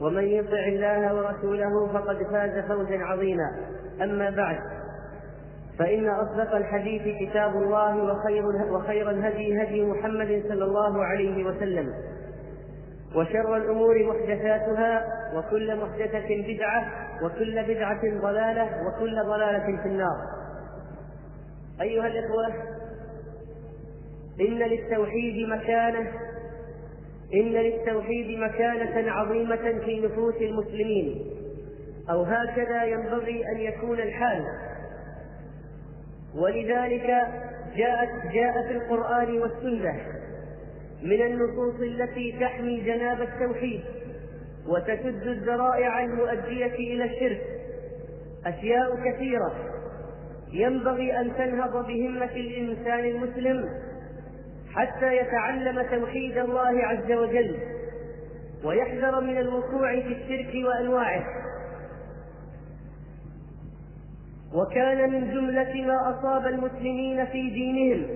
ومن يطع الله ورسوله فقد فاز فوزا عظيما. أما بعد فإن أصدق الحديث كتاب الله وخير وخير الهدي هدي محمد صلى الله عليه وسلم وشر الأمور محدثاتها وكل محدثة بدعة وكل بدعة ضلالة وكل ضلالة في النار. أيها الإخوة إن للتوحيد مكانة إن للتوحيد مكانة عظيمة في نفوس المسلمين أو هكذا ينبغي أن يكون الحال. ولذلك جاءت جاء في القرآن والسنة من النصوص التي تحمي جناب التوحيد وتسد الذرائع المؤدية إلى الشرك. أشياء كثيرة ينبغي أن تنهض بهمة الإنسان المسلم حتى يتعلم توحيد الله عز وجل ويحذر من الوقوع في الشرك وأنواعه. وكان من جملة ما أصاب المسلمين في دينهم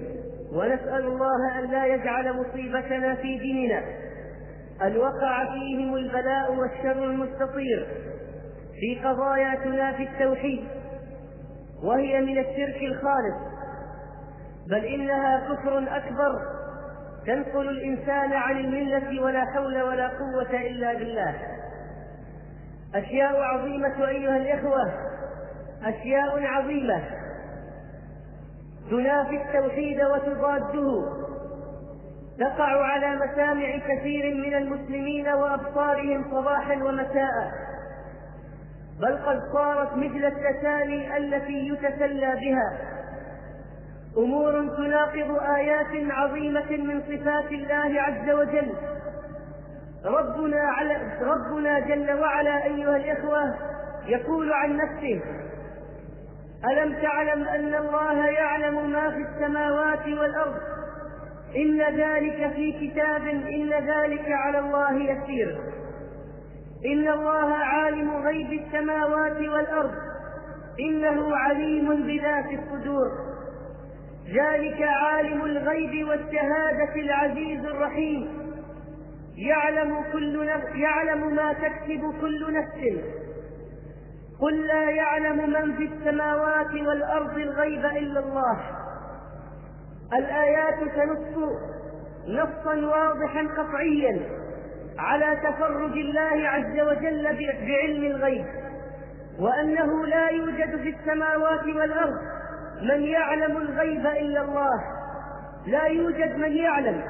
ونسأل الله أن لا يجعل مصيبتنا في ديننا. أن وقع فيهم البلاء والشر المستطير في قضايا تنافي التوحيد وهي من الشرك الخالص. بل إنها كفر أكبر تنقل الإنسان عن الملة ولا حول ولا قوة إلا بالله. أشياء عظيمة أيها الإخوة أشياء عظيمة. تنافي التوحيد وتضاده. تقع على مسامع كثير من المسلمين وأبصارهم صباحا ومساء. بل قد صارت مثل التسالي التي يتسلى بها. أمور تناقض آيات عظيمة من صفات الله عز وجل. ربنا على ربنا جل وعلا أيها الإخوة يقول عن نفسه ألم تعلم أن الله يعلم ما في السماوات والأرض؟ إن ذلك في كتاب إن ذلك على الله يسير. إن الله عالم غيب السماوات والأرض إنه عليم بذات الصدور. ذلك عالم الغيب والشهادة العزيز الرحيم. يعلم كل نفس يعلم ما تكسب كل نفس. قل لا يعلم من في السماوات والأرض الغيب إلا الله. الآيات تنص نصا واضحا قطعيا على تفرج الله عز وجل بعلم الغيب. وأنه لا يوجد في السماوات والأرض من يعلم الغيب إلا الله. لا يوجد من يعلم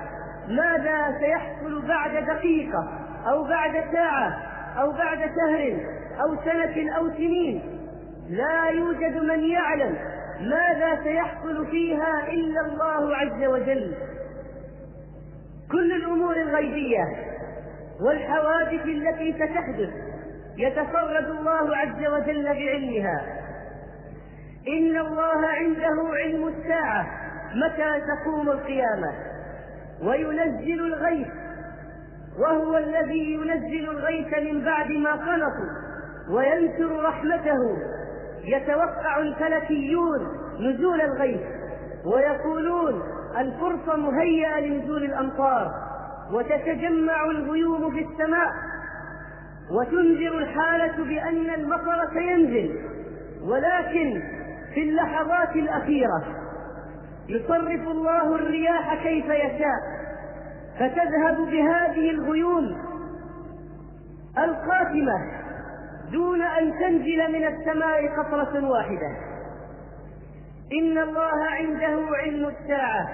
ماذا سيحصل بعد دقيقة أو بعد ساعة أو بعد شهر أو سنة أو سنين. لا يوجد من يعلم ماذا سيحصل فيها إلا الله عز وجل. كل الأمور الغيبية والحوادث التي ستحدث يتفرد الله عز وجل بعلمها. إن الله عنده علم الساعة متى تقوم القيامة؟ وينزل الغيث وهو الذي ينزل الغيث من بعد ما قنطوا وينشر رحمته. يتوقع الفلكيون نزول الغيث ويقولون الفرصة مهيئة لنزول الأمطار وتتجمع الغيوم في السماء وتنذر الحالة بأن المطر سينزل. ولكن في اللحظات الأخيرة. يصرف الله الرياح كيف يشاء فتذهب بهذه الغيوم القاتمة دون أن تنزل من السماء قطرة واحدة. إن الله عنده علم الساعة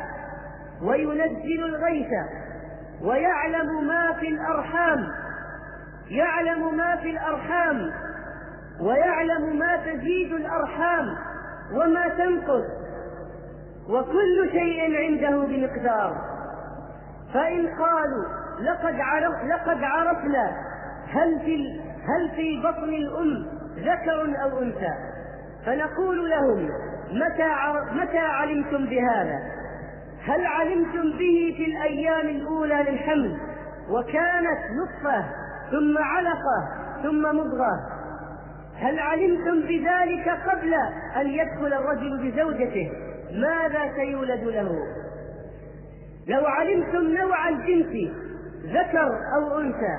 وينزل الغيث ويعلم ما في الأرحام يعلم ما في الأرحام ويعلم ما تزيد الأرحام. وما تنقص. وكل شيء عنده بمقدار. فإن قالوا لقد عرف لقد عرفنا هل في هل في بطن الأم ذكر أو أنثى. فنقول لهم متى متى علمتم بهذا؟ هل علمتم به في الأيام الأولى للحمل؟ وكانت نطفة ثم علقة ثم مضغة. هل علمتم بذلك قبل أن يدخل الرجل بزوجته؟ ماذا سيولد له؟ لو علمتم نوع الجنس ذكر أو أنثى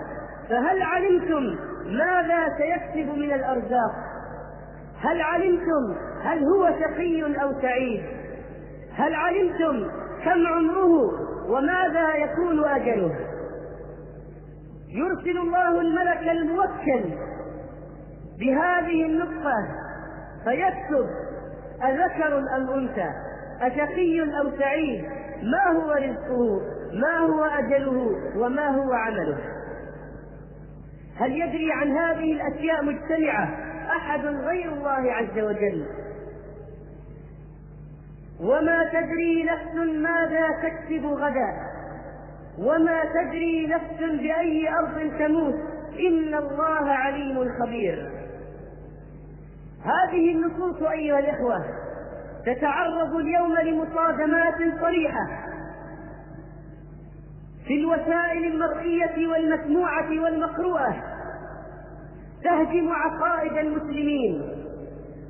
فهل علمتم ماذا سيكسب من الأرزاق؟ هل علمتم هل هو شقي أو سعيد؟ هل علمتم كم عمره وماذا يكون أجله؟ يرسل الله الملك الموكل بهذه النطفة فيكتب أذكر أم أنثى أشقي أو سعيد ما هو رزقه؟ ما هو أجله؟ وما هو عمله؟ هل يدري عن هذه الأشياء مجتمعة أحد غير الله عز وجل؟ وما تدري نفس ماذا تكسب غدا؟ وما تدري نفس بأي أرض تموت؟ إن الله عليم خبير. هذه النصوص أيها الإخوة تتعرض اليوم لمصادمات صريحة في الوسائل المرئية والمسموعة والمقروءة تهدم عقائد المسلمين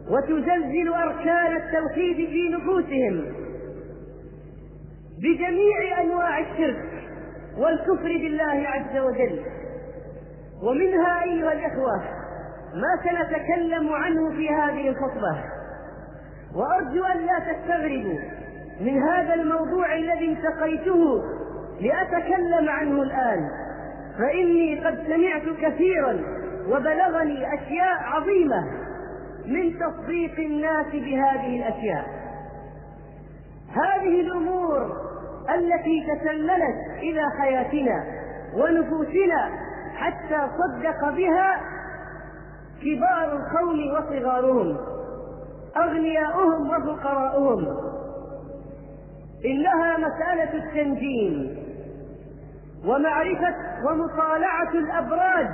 وتزلزل أركان التوحيد في نفوسهم بجميع أنواع الشرك والكفر بالله عز وجل. ومنها أيها الإخوة ما سنتكلم عنه في هذه الخطبة. وأرجو أن لا تستغربوا من هذا الموضوع الذي التقيته لأتكلم عنه الآن. فإني قد سمعت كثيرا وبلغني أشياء عظيمة من تصديق الناس بهذه الأشياء. هذه الأمور التي تسللت إلى حياتنا ونفوسنا حتى صدق بها كبار القوم وصغارهم أغنياؤهم وفقراؤهم. إنها مسألة التنجيم ومعرفة ومطالعة الأبراج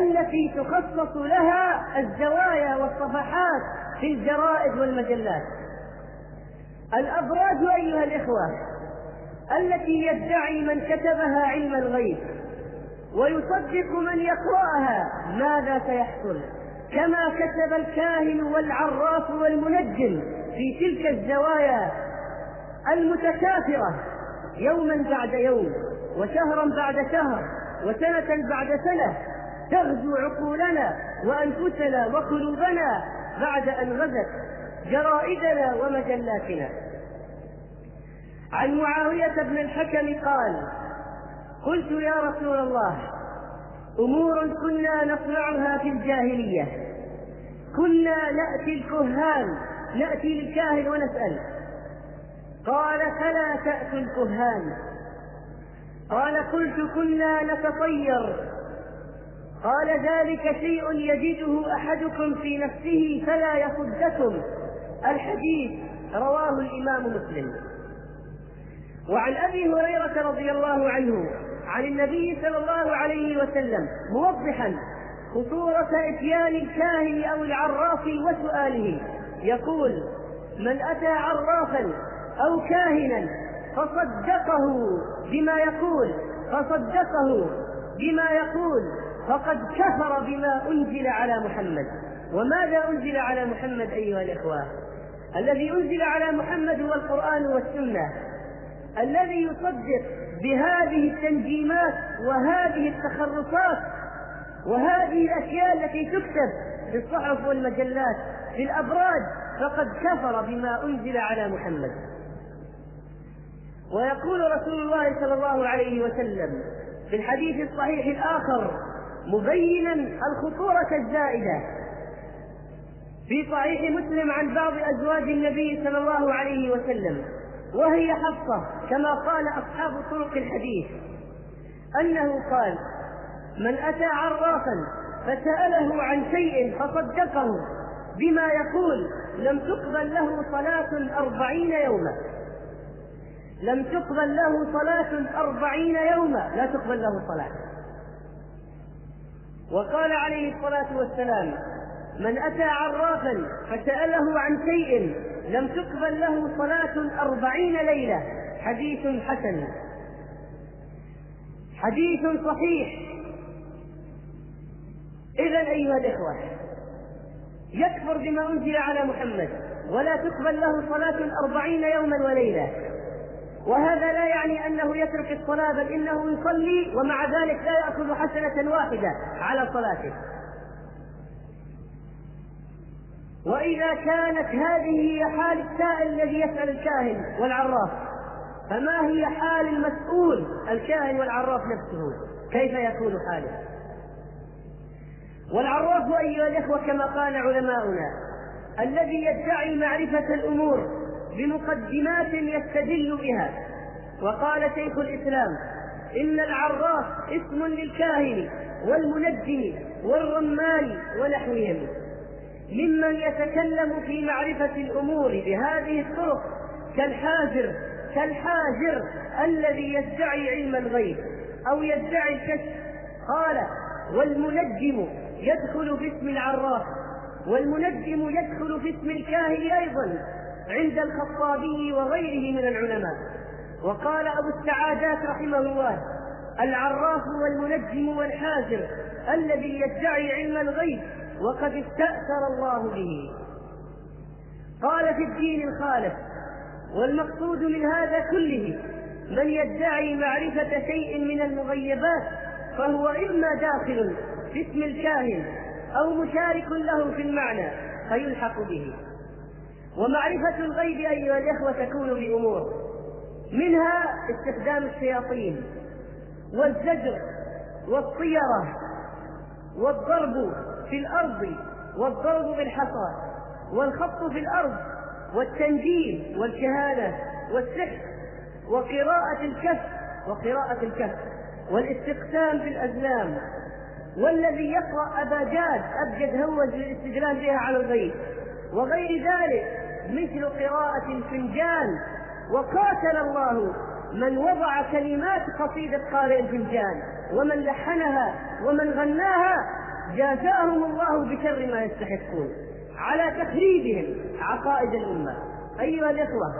التي تخصص لها الزوايا والصفحات في الجرائد والمجلات. الأبراج أيها الإخوة التي يدعي من كتبها علم الغيب ويصدق من يقرأها. ماذا سيحصل؟ كما كتب الكاهن والعراف والمنجم في تلك الزوايا المتكاثرة يوما بعد يوم وشهرا بعد شهر وسنة بعد سنة تغزو عقولنا وأنفسنا وقلوبنا بعد أن غزت جرائدنا ومجلاتنا. عن معاوية بن الحكم قال قلت يا رسول الله أمور كنا نصنعها في الجاهلية. كنا نأتي الكهان نأتي للكاهن ونسأل. قال فلا تأتوا الكهان. قال قلت كنا نتطير. قال ذلك شيء يجده أحدكم في نفسه فلا يصدكم. الحديث رواه الإمام مسلم. وعن أبي هريرة رضي الله عنه عن النبي صلى الله عليه وسلم موضحا خطورة إتيان الكاهن أو العراف وسؤاله. يقول من أتى عرافا أو كاهنا فصدقه بما يقول فصدقه بما يقول فقد كفر بما أنزل على محمد. وماذا أنزل على محمد أيها الإخوة؟ الذي أنزل على محمد هو القرآن والسنة. الذي يصدق بهذه التنجيمات وهذه التخرصات وهذه الأشياء التي تكتب في الصحف والمجلات في الأبراج فقد كفر بما أنزل على محمد. ويقول رسول الله صلى الله عليه وسلم في الحديث الصحيح الآخر مبينا الخطورة الزائدة. في صحيح مسلم عن بعض أزواج النبي صلى الله عليه وسلم وهي حفصة كما قال أصحاب طرق الحديث. أنه قال من أتى عرافا فسأله عن شيء فصدقه بما يقول لم تقبل له صلاة أربعين يوما لم تقبل له صلاة أربعين يوما لا تقبل له صلاة وقال عليه الصلاة والسلام من أتى عرافا فسأله عن شيء لم تقبل له صلاة أربعين ليلة. حديث حسن. حديث صحيح. إذا أيها الإخوة يكفر بما أنزل على محمد ولا تقبل له صلاة أربعين يوما وليلة. وهذا لا يعني أنه يترك الصلاة بل إنه يصلي ومع ذلك لا يأخذ حسنة واحدة على صلاته. وإذا كانت هذه هي حال السائل الذي يسأل الكاهن والعراف فما هي حال المسؤول الكاهن والعراف نفسه؟ كيف يكون حاله؟ والعراف أيها الإخوة كما قال علماؤنا الذي يدعي معرفة الأمور بمقدمات يستدل بها. وقال شيخ الإسلام إن العراف اسم للكاهن والمنجم والرمان ونحوهم. ممن يتكلم في معرفة الأمور بهذه الطرق كالحاجر كالحاجر الذي يدعي علم الغيب أو يدعي الكشف. قال والمنجم يدخل في اسم العراف والمنجم يدخل في اسم الكاهن أيضا عند الخطابي وغيره من العلماء. وقال أبو السعادات رحمه الله العراف والمنجم والحاجر الذي يدعي علم الغيب وقد استأثر الله به. قال في الدين الخالص والمقصود من هذا كله من يدعي معرفة شيء من المغيبات فهو إما داخل في اسم الكاهن أو مشارك له في المعنى فيلحق به. ومعرفة الغيب أيها الإخوة تكون بأمور منها استخدام الشياطين والزجر والطيرة والضرب في الأرض والضرب بالحصى والخط في الأرض والتنجيم والكهانة والسحر وقراءة الكف وقراءة الكف والاستقسام في الأزلام والذي يقرأ أباجاد أبجد هوز للاستدلال بها على الغيب وغير ذلك مثل قراءة الفنجان وقاتل الله من وضع كلمات قصيدة قارئ الفنجان ومن لحنها ومن غناها جازاهم الله بشر ما يستحقون على تخريبهم عقائد الأمة. أيها الإخوة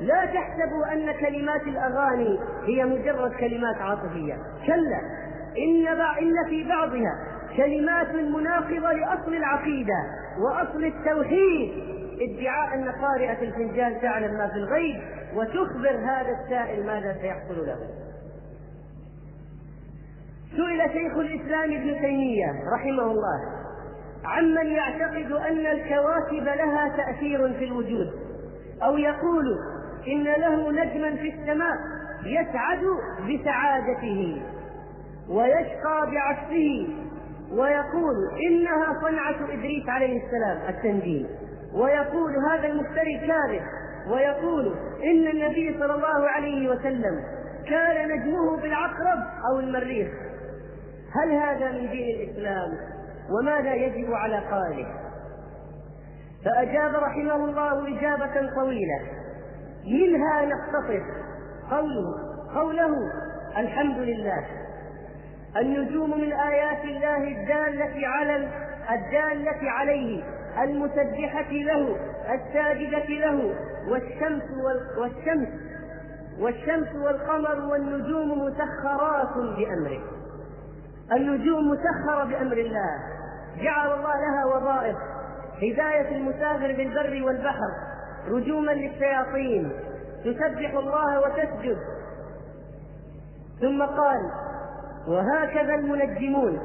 لا تحسبوا أن كلمات الأغاني هي مجرد كلمات عاطفية. كلا إن, إن في بعضها كلمات مناقضة لأصل العقيدة وأصل التوحيد. ادعاء أن قارئة الفنجان تعلم ما في الغيب وتخبر هذا السائل ماذا سيحصل له. سئل شيخ الإسلام ابن تيمية رحمه الله عمن يعتقد أن الكواكب لها تأثير في الوجود أو يقول إن له نجما في السماء يسعد بسعادته ويشقى بعكسه ويقول إنها صنعة إدريس عليه السلام التنجيم ويقول هذا المفتري كاذب ويقول إن النبي صلى الله عليه وسلم كان نجمه بالعقرب أو المريخ. هل هذا من دين الإسلام وماذا يجب على قائله؟ فأجاب رحمه الله إجابة طويلة. منها نقتصر قوله قوله الحمد لله. النجوم من آيات الله الدالة على الدالة عليه المسبحة له الساجدة له والشمس والشمس والشمس والقمر والنجوم مسخرات بأمره. النجوم مسخرة بأمر الله. جعل الله لها وظائف. هداية المسافر بالبر والبحر. رجوما للشياطين. تسبح الله وتسجد. ثم قال وهكذا المنجمون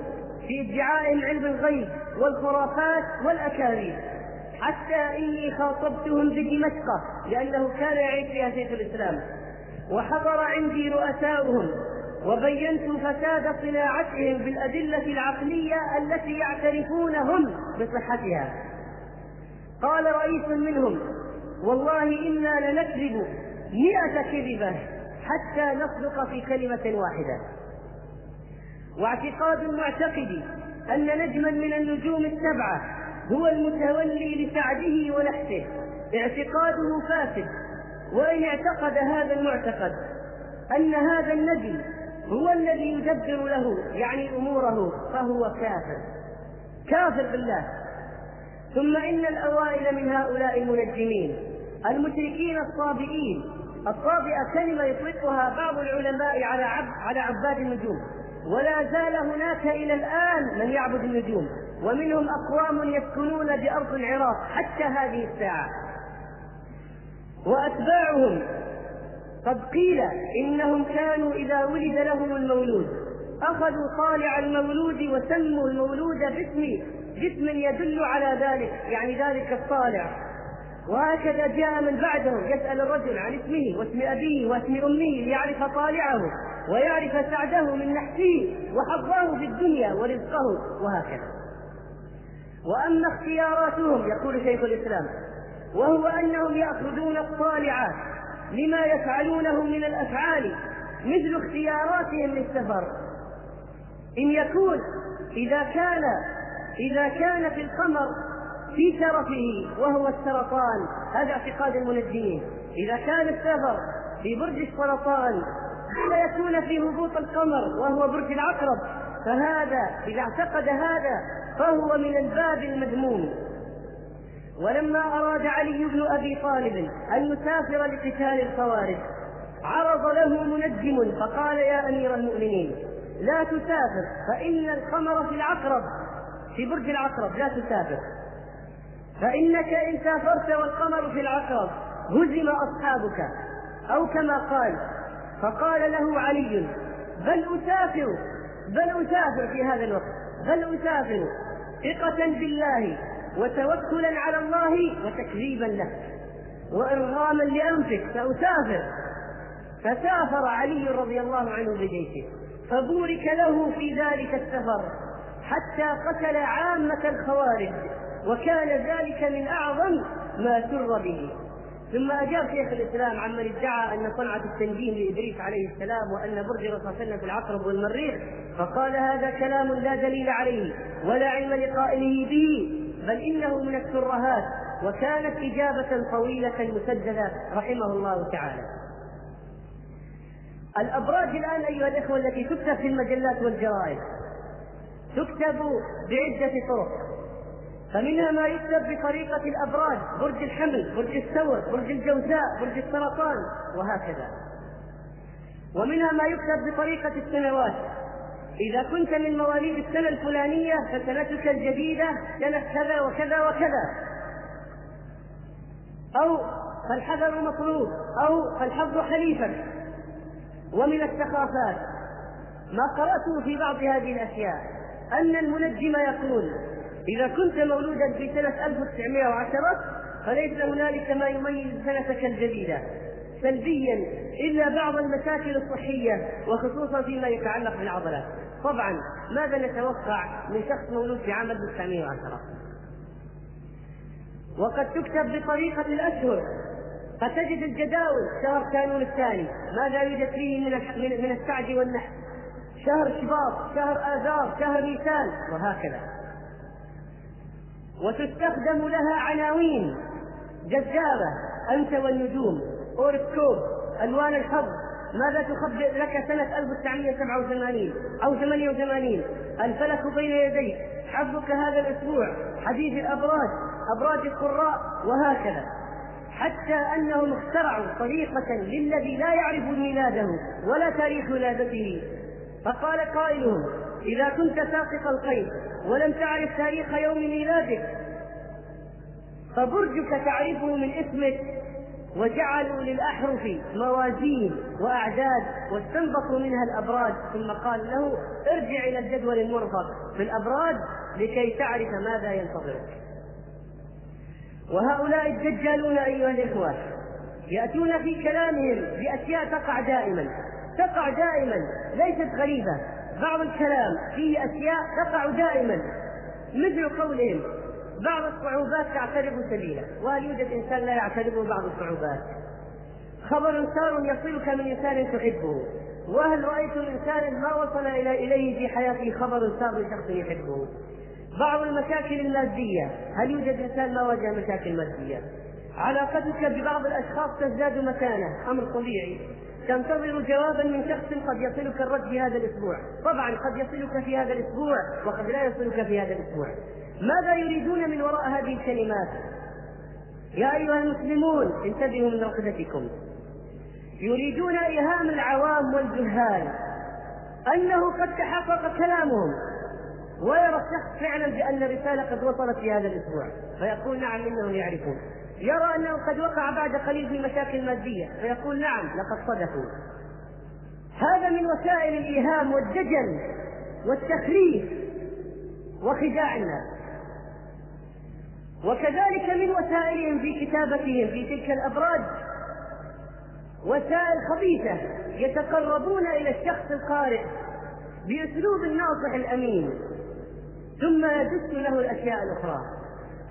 في ادعائهم علم الغيب والخرافات والأكاذيب. حتى إني خاطبتهم بدمشق لأنه كان يعيش فيها شيخ الإسلام. وحضر عندي رؤساؤهم. وبينت فساد صناعتهم بالأدلة العقلية التي يعترفون هم بصحتها. قال رئيس منهم والله إنا لنكذب مئة كذبة حتى نصدق في كلمة واحدة. واعتقاد المعتقد أن نجما من النجوم السبعة هو المتولي لسعده ونحسه. اعتقاده فاسد وإن اعتقد هذا المعتقد أن هذا النبي هو الذي يدبر له يعني أموره فهو كافر. كافر بالله. ثم إن الأوائل من هؤلاء المنجمين المشركين الصابئين. الصابئة كلمة يطلقها بعض العلماء على عب على عباد النجوم. ولا زال هناك إلى الآن من يعبد النجوم. ومنهم أقوام يسكنون بأرض العراق حتى هذه الساعة. وأتباعهم قد قيل إنهم كانوا إذا ولد لهم المولود. أخذوا طالع المولود وسموا المولود باسم جسم يدل على ذلك يعني ذلك الطالع وهكذا جاء من بعدهم يسأل الرجل عن اسمه واسم أبيه واسم أمه ليعرف طالعه ويعرف سعده من نحسه وحظاه في الدنيا ورزقه وهكذا. وأما اختياراتهم يقول شيخ الإسلام وهو أنهم يأخذون الطالعات لما يفعلونه من الأفعال مثل اختياراتهم للسفر. إن يكون إذا كان إذا كان في القمر في شرفه وهو السرطان هذا اعتقاد المنجمين. إذا كان السفر في برج السرطان إلا يكون في هبوط القمر وهو برج العقرب فهذا إذا اعتقد هذا فهو من الباب المذموم. ولما أراد علي بن أبي طالب أن يسافر لقتال الخوارج عرض له منجم فقال يا أمير المؤمنين لا تسافر فإن القمر في العقرب في برج العقرب لا تسافر. فإنك إن سافرت والقمر في العقرب هزم أصحابك. أو كما قال فقال له علي بل أسافر بل أسافر في هذا الوقت بل أسافر ثقة بالله. وتوكلا على الله وتكذيبا له. وإرغاما لأنفك سأسافر فسافر علي رضي الله عنه بجيشه. فبورك له في ذلك السفر حتى قتل عامة الخوارج وكان ذلك من أعظم ما سر به. ثم أجاب شيخ الإسلام عمن ادعى أن صنعة التنجيم لإدريس عليه السلام وأن برج صلى في العقرب والمريخ فقال هذا كلام لا دليل عليه ولا علم لقائله به. بل إنه من الترهات وكانت إجابة طويلة مسددة رحمه الله تعالى. الأبراج الآن أيها الإخوة التي تكتب في المجلات والجرائد تكتب بعدة طرق. فمنها ما يكتب بطريقة الأبراج برج الحمل برج الثور برج الجوزاء برج السرطان وهكذا. ومنها ما يكتب بطريقة السنوات إذا كنت من مواليد السنة الفلانية فسنتك الجديدة سنة كذا وكذا وكذا. أو فالحذر مطلوب أو فالحظ حليفك ومن الثقافات ما قرأته في بعض هذه الأشياء أن المنجم يقول إذا كنت مولودا في سنة 1910 فليس هنالك ما يميز سنتك الجديدة. سلبيا إلا بعض المشاكل الصحية وخصوصا فيما يتعلق بالعضلات. طبعا ماذا نتوقع من شخص مولود في عام 1910 وقد تكتب بطريقة الأشهر قد تجد الجداول شهر كانون الثاني. ماذا يوجد فيه من من السعد والنحس شهر شباط شهر آذار شهر نيسان وهكذا. وتستخدم لها عناوين جذابة أنت والنجوم. أورسكوب ألوان الحظ. ماذا تخبر لك سنة 1987 أو 88 الفلك بين يديك. حظك هذا الأسبوع. حديث الأبراج. أبراج القراء وهكذا. حتى أنهم اخترعوا طريقة للذي لا يعرف ميلاده ولا تاريخ ولادته فقال قائلهم إذا كنت ساقط القيد ولم تعرف تاريخ يوم ميلادك فبرجك تعرفه من اسمك وجعلوا للأحرف موازين وأعداد واستنبطوا منها الأبراج ثم قال له ارجع إلى الجدول المرفق في الأبراج لكي تعرف ماذا ينتظرك. وهؤلاء الدجالون أيها الإخوة يأتون في كلامهم بأشياء تقع دائما تقع دائما ليست غريبة. بعض الكلام فيه أشياء تقع دائما. مثل قولهم بعض الصعوبات تعترض سبيله وهل يوجد انسان لا يعترضه بعض الصعوبات. خبر سار يصلك من إنسان تحبه. وهل رأيت إنسانا ما وصل إلى إليه في حياته خبر سار لشخص يحبه؟ بعض المشاكل المادية. هل يوجد إنسان ما واجه مشاكل مادية؟ علاقتك ببعض الأشخاص تزداد مكانه. أمر طبيعي. تنتظر جوابا من شخص قد يصلك الرد في هذا الأسبوع. طبعا قد يصلك في هذا الأسبوع وقد لا يصلك في هذا الأسبوع. ماذا يريدون من وراء هذه الكلمات؟ يا أيها المسلمون انتبهوا من رقدتكم يريدون ايهام العوام والجهال. أنه قد تحقق كلامهم. ويرى الشخص فعلا بأن الرسالة قد وصلت في هذا الأسبوع. فيقول نعم إنهم يعرفون. يرى أنه قد وقع بعد قليل في مشاكل ماديه فيقول نعم لقد صدقوا. هذا من وسائل الايهام والدجل والتخريف وخداع الناس وكذلك من وسائلهم في كتابتهم في تلك الأبراج وسائل خبيثة يتقربون إلى الشخص القارئ بأسلوب الناصح الأمين ثم يدس له الأشياء الأخرى.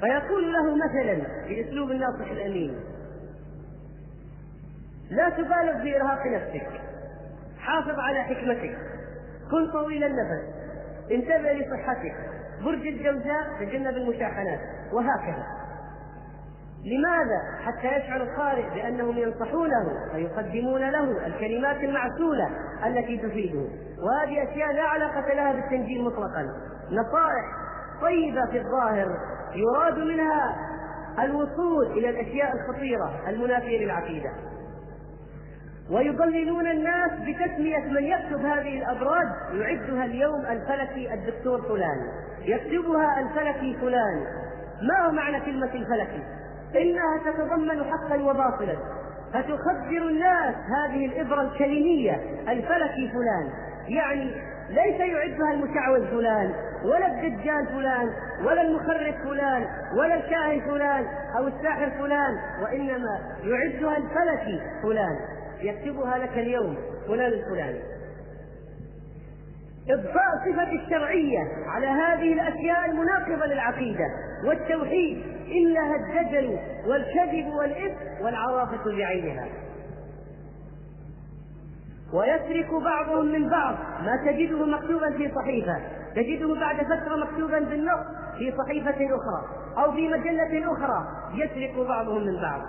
فيقول له مثلا بأسلوب الناصح الأمين لا تبالغ في إرهاق نفسك حافظ على حكمتك كن طويل النفس انتبه لصحتك برج الجوزاء تجنب المشاحنات وهكذا. لماذا؟ حتى يشعر القارئ بأنهم ينصحونه ويقدمون له الكلمات المعسولة التي تفيده؟ وهذه أشياء لا علاقة لها بالتنجيل مطلقا. نصائح طيبة في الظاهر يراد منها الوصول إلى الأشياء الخطيرة المنافية للعقيدة. ويضللون الناس بتسمية من يكتب هذه الأبراج يعدها اليوم الفلكي الدكتور فلان. يكتبها الفلكي فلان. ما هو معنى كلمة الفلكي؟ إنها تتضمن حقا وباطلا. فتخبر الناس هذه الإبرة الكلمية الفلكي فلان. يعني ليس يعدها المشعوذ فلان ولا الدجال فلان ولا المخرف فلان ولا الكاهن فلان أو الساحر فلان وإنما يعدها الفلكي فلان. يكتبها لك اليوم فلان الفلاني. إضفاء صفة الشرعية على هذه الأشياء المناقضة للعقيدة والتوحيد إنها الدجل والكذب والإثم والعواطف بعينها. ويسرق بعضهم من بعض ما تجده مكتوبا في صحيفة تجده بعد فترة مكتوبا بالنص في صحيفة أخرى أو في مجلة أخرى يسرق بعضهم من بعض.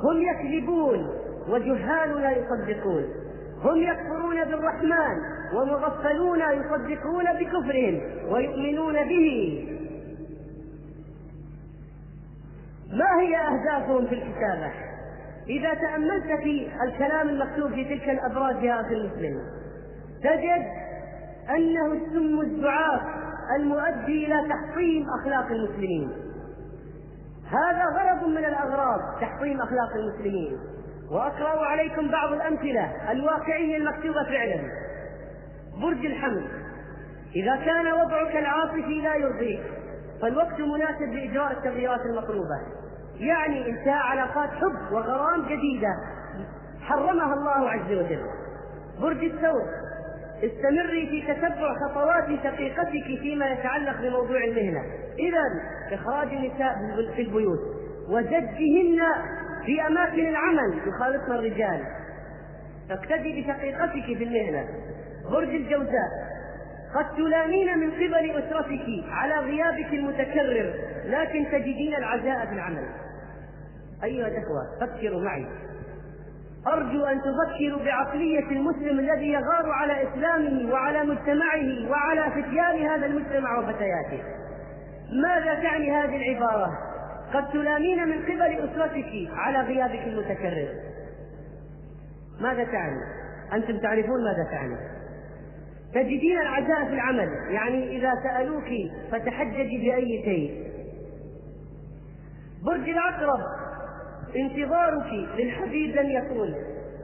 هم يكذبون وجهال لا يصدقون. هم يكفرون بالرحمن ومغفلون يصدقون بكفرهم ويؤمنون به. ما هي أهدافهم في الكتابة؟ إذا تأملت في الكلام المكتوب في تلك الأبراج يا أخي المسلم تجد أنه السم الزعاف المؤدي إلى تحطيم أخلاق المسلمين. هذا غرض من الأغراض تحطيم أخلاق المسلمين. وأقرأ عليكم بعض الأمثلة الواقعية المكتوبة فعلا برج الحمل. إذا كان وضعك العاطفي لا يرضيك فالوقت مناسب لإجراء التغييرات المطلوبة. يعني انتهاء علاقات حب وغرام جديدة حرمها الله عز وجل. برج الثور استمري في تتبع خطوات شقيقتك فيما يتعلق بموضوع المهنة. إذا إخراج النساء في البيوت. وزجهن في أماكن العمل يخالطن الرجال. اقتدي بشقيقتك في المهنة. برج الجوزاء. قد تلامين من قبل أسرتك على غيابك المتكرر لكن تجدين العزاء في العمل. أيها الإخوة فكروا معي. أرجو أن تفكروا بعقلية المسلم الذي يغار على إسلامه وعلى مجتمعه وعلى فتيان هذا المجتمع وفتياته. ماذا تعني هذه العبارة؟ قد تلامين من قبل أسرتك على غيابك المتكرر. ماذا تعني؟ أنتم تعرفون ماذا تعني. تجدين العزاء في العمل يعني إذا سألوك فتحججي بأي شيء. برج العقرب انتظارك للحبيب لن يكون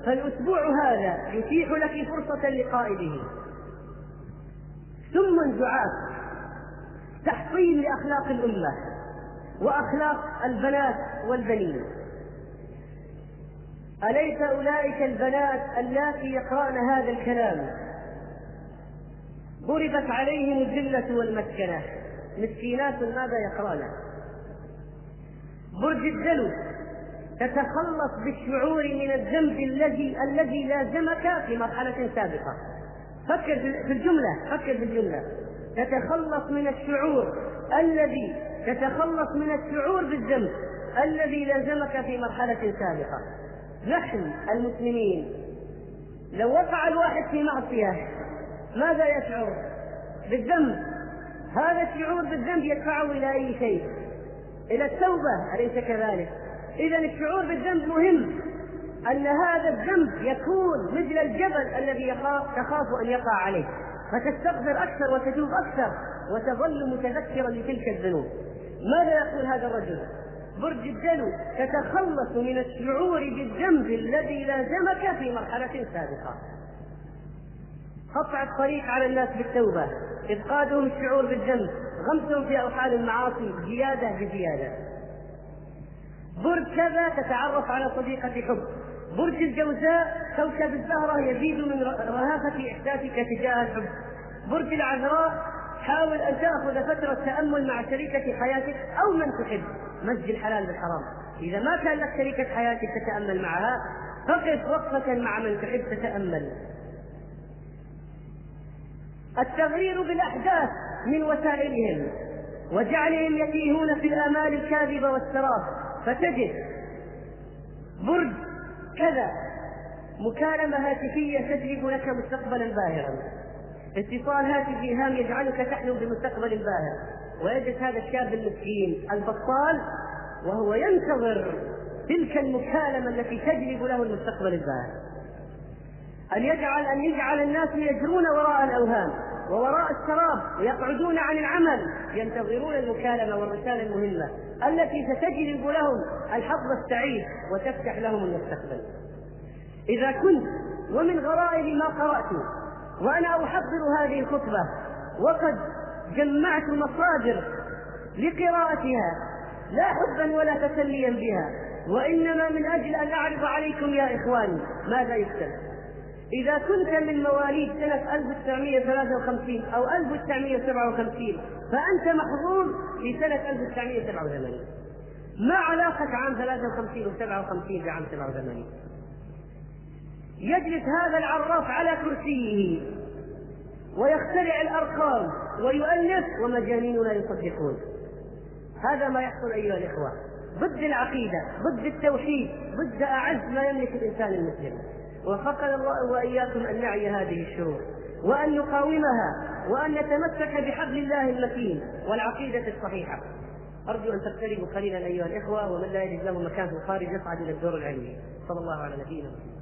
فالأسبوع هذا يتيح لك فرصة اللقاء به ثم زعاف تحطيم لأخلاق الأمة. وأخلاق البنات والبنين. أليس أولئك البنات اللاتي يقرأن هذا الكلام؟ ضربت عليهم الذلة والمسكنة. مسكينات ماذا يقرأن؟ برج الدلو تتخلص بالشعور من الذنب الذي الذي لازمك في مرحلة سابقة. فكر في الجملة فكر في الجملة. تتخلص من الشعور الذي تتخلص من الشعور بالذنب الذي لازمك في مرحلة سابقة نحن المسلمين لو وقع الواحد في معصية ماذا يشعر؟ بالذنب هذا الشعور بالذنب يدفعه إلى أي شيء؟ إلى التوبة أليس كذلك؟ إذا الشعور بالذنب مهم أن هذا الذنب يكون مثل الجبل الذي يخاف تخاف أن يقع عليه فتستغفر أكثر وتتوب أكثر وتظل متذكرا لتلك الذنوب ماذا يقول هذا الرجل؟ برج الدلو تتخلص من الشعور بالذنب الذي لازمك في مرحلة سابقة. قطع الطريق على الناس بالتوبة. إفقادهم الشعور بالذنب. غمسهم في أوحال المعاصي زيادة بزيادة. برج كذا تتعرف على صديقة حب. برج الجوزاء كوكب الزهرة يزيد من رهافة إحساسك تجاه الحب. برج العذراء حاول أن تأخذ فترة تأمل مع شريكة حياتك أو من تحب. مزج الحلال بالحرام. إذا ما كان لك شريكة حياتك تتأمل معها فقف وقفة مع من تحب تتأمل. التغرير بالأحداث من وسائلهم. وجعلهم يتيهون في الآمال الكاذبة والسراب. فتجد برج كذا مكالمة هاتفية تجلب لك مستقبلا باهرا. اتصال هاتفي هام يجعلك تحلم بمستقبل باهر ويجد هذا الشاب المسكين البطال وهو ينتظر تلك المكالمة التي تجلب له المستقبل الباهر. أن يجعل أن يجعل الناس يجرون وراء الأوهام ووراء السراب ويقعدون عن العمل ينتظرون المكالمة والرسالة المهمة التي ستجلب لهم الحظ السعيد وتفتح لهم المستقبل. إذا كنت ومن غرائب ما قرأت وأنا أحضر هذه الخطبة وقد جمعت مصادر لقراءتها لا حبا ولا تسليا بها وإنما من أجل أن أعرض عليكم يا إخواني ماذا يكتب؟ إذا كنت من مواليد سنة 1953 أو 1957 فأنت محظوظ في سنة 1987 ما علاقة عام 53 و 57 بعام 87 يجلس هذا العراف على كرسيه ويخترع الأرقام ويؤلف ومجانيننا يصدقون. هذا ما يحصل أيها الإخوة. ضد العقيدة ضد التوحيد ضد أعز ما يملك الإنسان المسلم. وفقنا الله وإياكم أن نعي هذه الشرور وأن نقاومها وأن نتمسك بحبل الله المتين والعقيدة الصحيحة. أرجو أن تقتربوا قليلا أيها الإخوة ومن لا يجد له مكان في الخارج يصعد إلى الدور العلمي. صلى الله على نبينا محمد.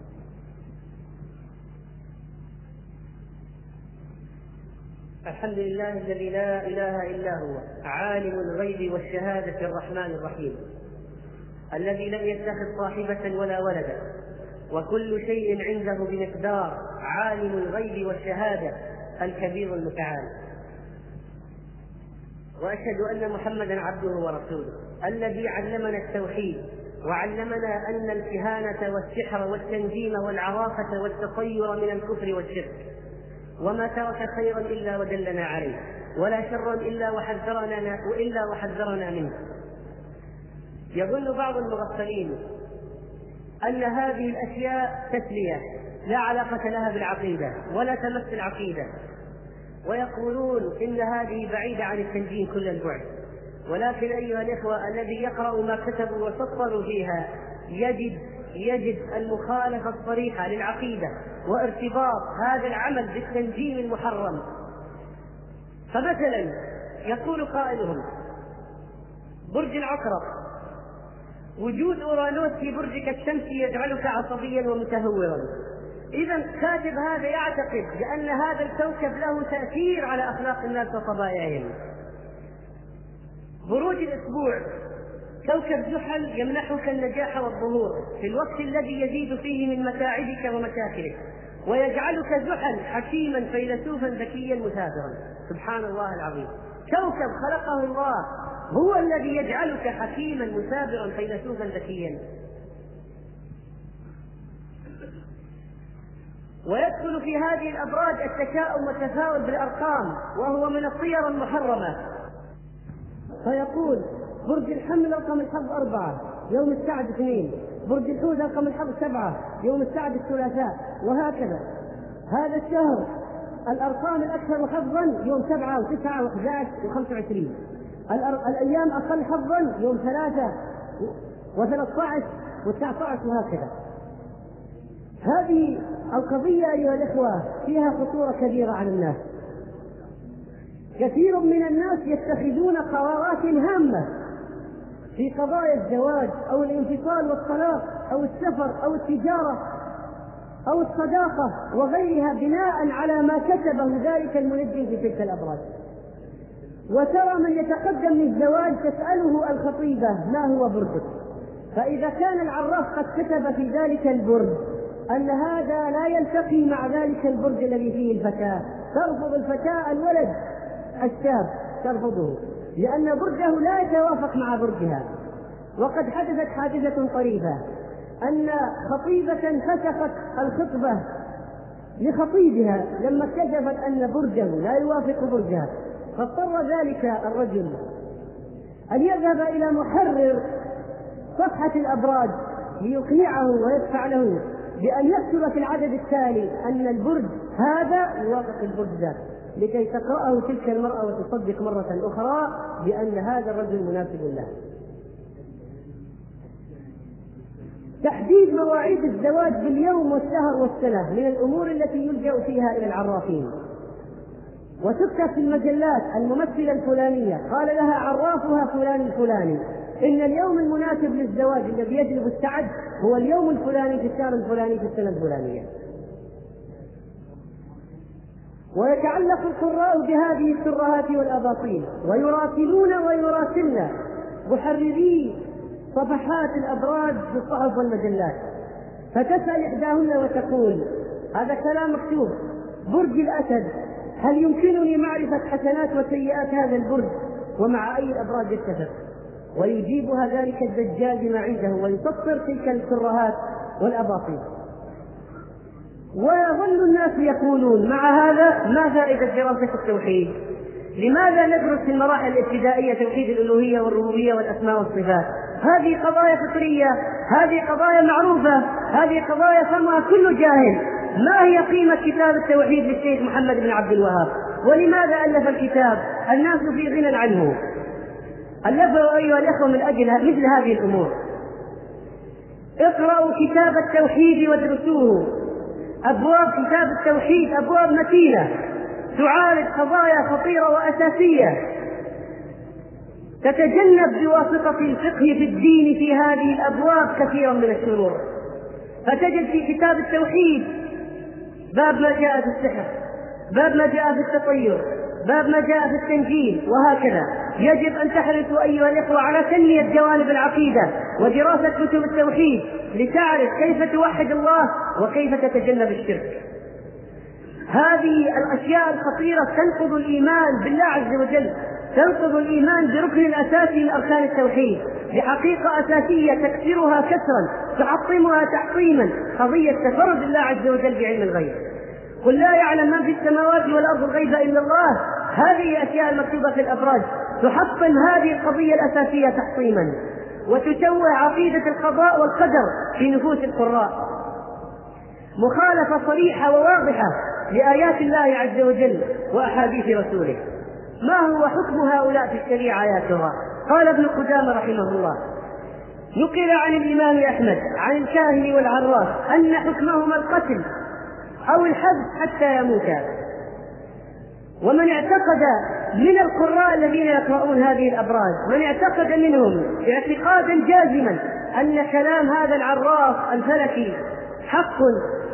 الحمد لله الذي لا إله إلا هو عالم الغيب والشهادة الرحمن الرحيم. الذي لم يتخذ صاحبة ولا ولدا. وكل شيء عنده بمقدار عالم الغيب والشهادة الكبير المتعال. وأشهد أن محمدا عبده ورسوله. الذي علمنا التوحيد وعلمنا أن الكهانة والسحر والتنجيم والعرافة والتطير من الكفر والشرك. وما ترك خيرا إلا ودلنا عليه ولا شرا إلا وحذرنا إلا وحذرنا منه. يظن بعض المغفلين أن هذه الأشياء تسلية لا علاقة لها بالعقيدة ولا تمس العقيدة. ويقولون إن هذه بعيدة عن التنجيم كل البعد. ولكن أيها الإخوة الذي يقرأ ما كتبوا وسطروا فيها يجد يجد المخالفة الصريحة للعقيدة وارتباط هذا العمل بالتنجيم المحرم. فمثلا يقول قائلهم برج العقرب وجود أورانوس في برجك الشمسي يجعلك عصبيا ومتهورا. اذا كاتب هذا يعتقد بأن هذا الكوكب له تأثير على أخلاق الناس وطبائعهم. بروج الأسبوع كوكب زحل يمنحك النجاح والظهور في الوقت الذي يزيد فيه من متاعبك ومشاكلك ويجعلك زحل حكيما فيلسوفا ذكيا مثابرا سبحان الله العظيم. كوكب خلقه الله هو الذي يجعلك حكيما مثابرا فيلسوفا ذكيا. ويدخل في هذه الابراج التشاؤم والتفاؤل بالأرقام وهو من الصيغ المحرمة. فيقول برج الحمل رقم الحظ أربعة يوم السعد اثنين. برج الحوت رقم الحظ سبعة يوم السعد الثلاثاء. وهكذا. هذا الشهر الأرقام الأكثر حظا يوم سبعة وتسعة وأحد وخمسة وعشرين. الأيام أقل حظا يوم ثلاثة وثلاثة عشر وتسعة عشر وهكذا. هذه القضية أيها الإخوة فيها خطورة كبيرة على الناس. كثير من الناس يتخذون قرارات هامة في قضايا الزواج أو الانفصال والطلاق أو السفر أو التجارة أو الصداقة وغيرها بناء على ما كتبه ذلك المنجم في تلك الأبراج. وترى من يتقدم للزواج تسأله الخطيبة ما هو برجك فإذا كان العراف قد كتب في ذلك البرج أن هذا لا يلتقي مع ذلك البرج الذي فيه الفتاة. ترفض الفتاة الولد الشاب ترفضه. لأن برجه لا يتوافق مع برجها. وقد حدثت حادثة طريفة أن خطيبة فسخت الخطبة لخطيبها لما اكتشفت أن برجه لا يوافق برجها. فاضطر ذلك الرجل أن يذهب إلى محرر صفحة الأبراج ليقنعه ويدفع له بأن يكتب في العدد التالي أن البرج هذا يوافق البرج ذاك. لكي تقرأه تلك المرأة وتصدق مرة أخرى بأن هذا الرجل مناسب له تحديد مواعيد الزواج باليوم والشهر والسنة من الأمور التي يلجأ فيها إلى العرافين. وتكتب في المجلات الممثلة الفلانية قال لها عرافها فلان الفلاني. إن اليوم المناسب للزواج الذي يجلب السعد هو اليوم الفلاني في الشهر الفلاني في السنة الفلانية. ويتعلق القراء بهذه الترهات والأباطيل ويراسلون ويراسلن محرري صفحات الأبراج في الصحف والمجلات. فتسأل إحداهن وتقول هذا كلام مكتوب برج الأسد هل يمكنني معرفة حسنات وسيئات هذا البرج ومع أي الأبراج يتفق ويجيبها ذلك الدجال بما عنده ويسطر تلك الترهات والأباطيل. ويظل الناس يقولون مع هذا ما فائدة دراسة التوحيد؟ لماذا ندرس في المراحل الابتدائية توحيد الألوهية والربوبية والأسماء والصفات؟ هذه قضايا فطرية، هذه قضايا معروفة، هذه قضايا فهمها كل جاهل، ما هي قيمة كتاب التوحيد للشيخ محمد بن عبد الوهاب؟ ولماذا ألف الكتاب؟ الناس في غنى عنه. ألفه أيها الأخوة من أجل مثل هذه الأمور. اقرأوا كتاب التوحيد وادرسوه. أبواب كتاب التوحيد أبواب متينة. تعالج قضايا خطيرة وأساسية. تتجنب بواسطة الفقه في الدين في هذه الأبواب كثيرا من الشرور. فتجد في كتاب التوحيد باب ما جاء في السحر باب ما جاء في التطير باب ما جاء في التنجيل وهكذا. يجب أن تحرصوا أيها الإخوة على تنمية جوانب العقيدة. ودراسة كتب التوحيد لتعرف كيف توحد الله وكيف تتجنب الشرك. هذه الأشياء الخطيرة تنقض الإيمان بالله عز وجل تنقض الإيمان بركن اساسي من أركان التوحيد. بحقيقة أساسية تكسرها كسرا تعطمها تعطيما قضية تفرد الله عز وجل بعلم الغيب. قل لا يعلم من في السماوات والأرض الغيب إلا الله. هذه الأشياء المكتوبة في الابراج تحطم هذه القضية الأساسية تحطيما. وتشوه عقيدة القضاء والقدر في نفوس القراء. مخالفة صريحة وواضحة لآيات الله عز وجل وأحاديث رسوله. ما هو حكم هؤلاء في الشريعة يا ترى قال ابن قدامة رحمه الله. نقل عن الإمام أحمد عن الكاهن والعراف أن حكمهما القتل أو الحبس حتى يموتا. ومن اعتقد من القراء الذين يقرؤون هذه الأبراج من اعتقد منهم اعتقادا جازما أن كلام هذا العراف الفلكي حق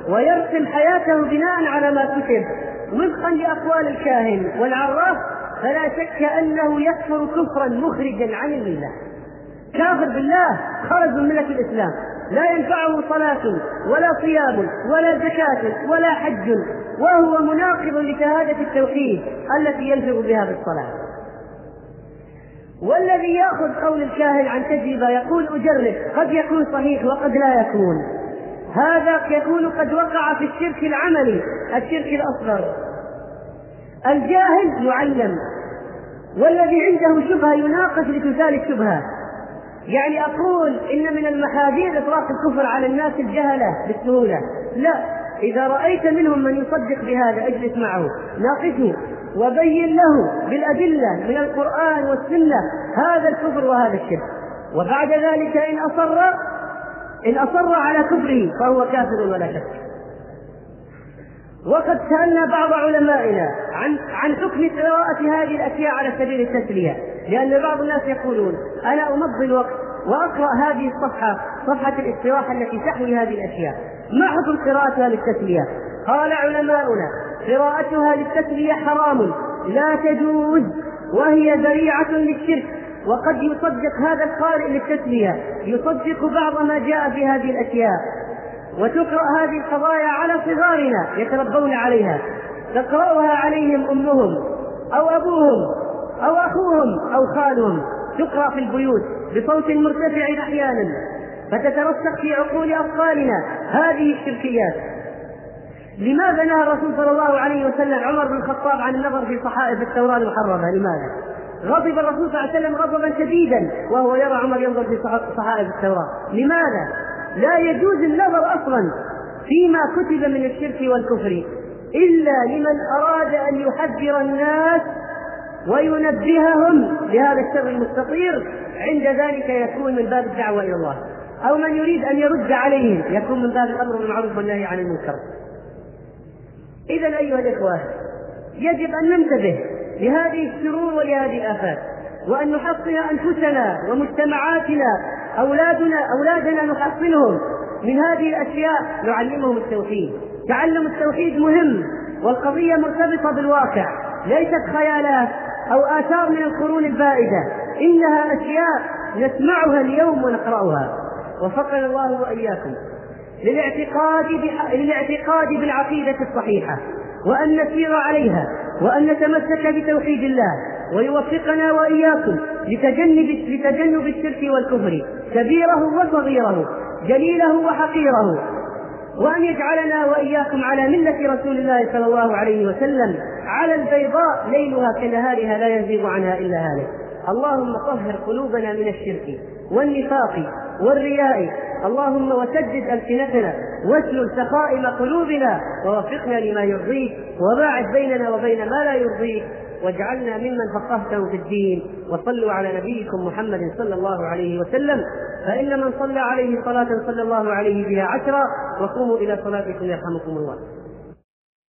ويرسم حياته بناء على ما كتب وفقا لأقوال الكاهن والعراف فلا شك أنه يكفر كفرا مخرجا عن الملة. كافر بالله خرج من ملة الإسلام. لا ينفعه صلاة ولا صيام ولا زكاة ولا حج وهو مناقض لشهادة التوحيد التي ينفع بها في الصلاة والذي يأخذ قول الكاهن عن تجربة يقول أجرب قد يكون صحيح وقد لا يكون. هذا يكون قد وقع في الشرك العملي الشرك الأصغر. الجاهل يعلم والذي عنده شبهة يناقش لتزال الشبهة. يعني أقول إن من المحاذير إطلاق الكفر على الناس الجهلة بالسهولة. لا إذا رأيت منهم من يصدق بهذا اجلس معه. ناقشه وبين له بالأدلة من القرآن والسنة هذا الكفر وهذا الشرك. وبعد ذلك إن أصر إن أصر على كفره فهو كافر ولا شك. وقد سألنا بعض علمائنا عن عن حكم قراءة هذه الأشياء على سبيل التسلية، لأن بعض الناس يقولون أنا أمضي الوقت وأقرأ هذه الصفحة صفحة الاستراحة التي تحوي هذه الأشياء، ما حكم قراءتها للتسلية؟ قال علماؤنا قراءتها للتسلية حرام لا تجوز وهي ذريعة للشرك. وقد يصدق هذا القارئ للتسلية يصدق بعض ما جاء في هذه الأشياء. وتقرأ هذه القضايا على صغارنا يتربون عليها. تقرأها عليهم أمهم أو أبوهم أو أخوهم أو خالهم. تقرأ في البيوت بصوت مرتفع أحيانا. فتترسخ في عقول أطفالنا هذه الشركيات. لماذا نهى الرسول صلى الله عليه وسلم عمر بن الخطاب عن النظر في صحائف التوراة المحرمة؟ لماذا؟ غضب الرسول صلى الله عليه وسلم غضبا شديدا وهو يرى عمر ينظر في صحائف التوراة. لماذا؟ لا يجوز النظر أصلا فيما كتب من الشرك والكفر إلا لمن أراد أن يحذر الناس وينبههم لهذا الشر المستطير عند ذلك يكون من باب الدعوة إلى الله. أو من يريد أن يرد عليهم يكون من باب الأمر بالمعروف والنهي عن المنكر. اذا أيها الإخوة يجب أن ننتبه لهذه الشرور ولهذه الآفات وأن نحصن أنفسنا ومجتمعاتنا أولادنا أولادنا نحصنهم من هذه الأشياء. نعلمهم التوحيد. تعلم التوحيد مهم والقضية مرتبطة بالواقع. ليست خيالات أو آثار من القرون البائدة. إنها أشياء نسمعها اليوم ونقرأها. وفقنا الله وإياكم للاعتقاد للاعتقاد بالعقيدة الصحيحة وأن نسير عليها وأن نتمسك بتوحيد الله. ويوفقنا وإياكم لتجنب لتجنب الشرك والكفر كبيره وصغيره جليله وحقيره. وأن يجعلنا وإياكم على ملة رسول الله صلى الله عليه وسلم على البيضاء ليلها كنهارها لا يزيغ عنها إلا هالك. اللهم طهر قلوبنا من الشرك والنفاق والرياء. اللهم وسدد ألسنتنا واسلل سخائم قلوبنا ووفقنا لما يرضيك وباعد بيننا وبين ما لا يرضيك. واجعلنا ممن فقهته في الدين وصلوا على نبيكم محمد صلى الله عليه وسلم. فإن من صلى عليه صلاة صلى الله عليه بها عشرا وقوموا إلى صلاتكم يرحمكم الله.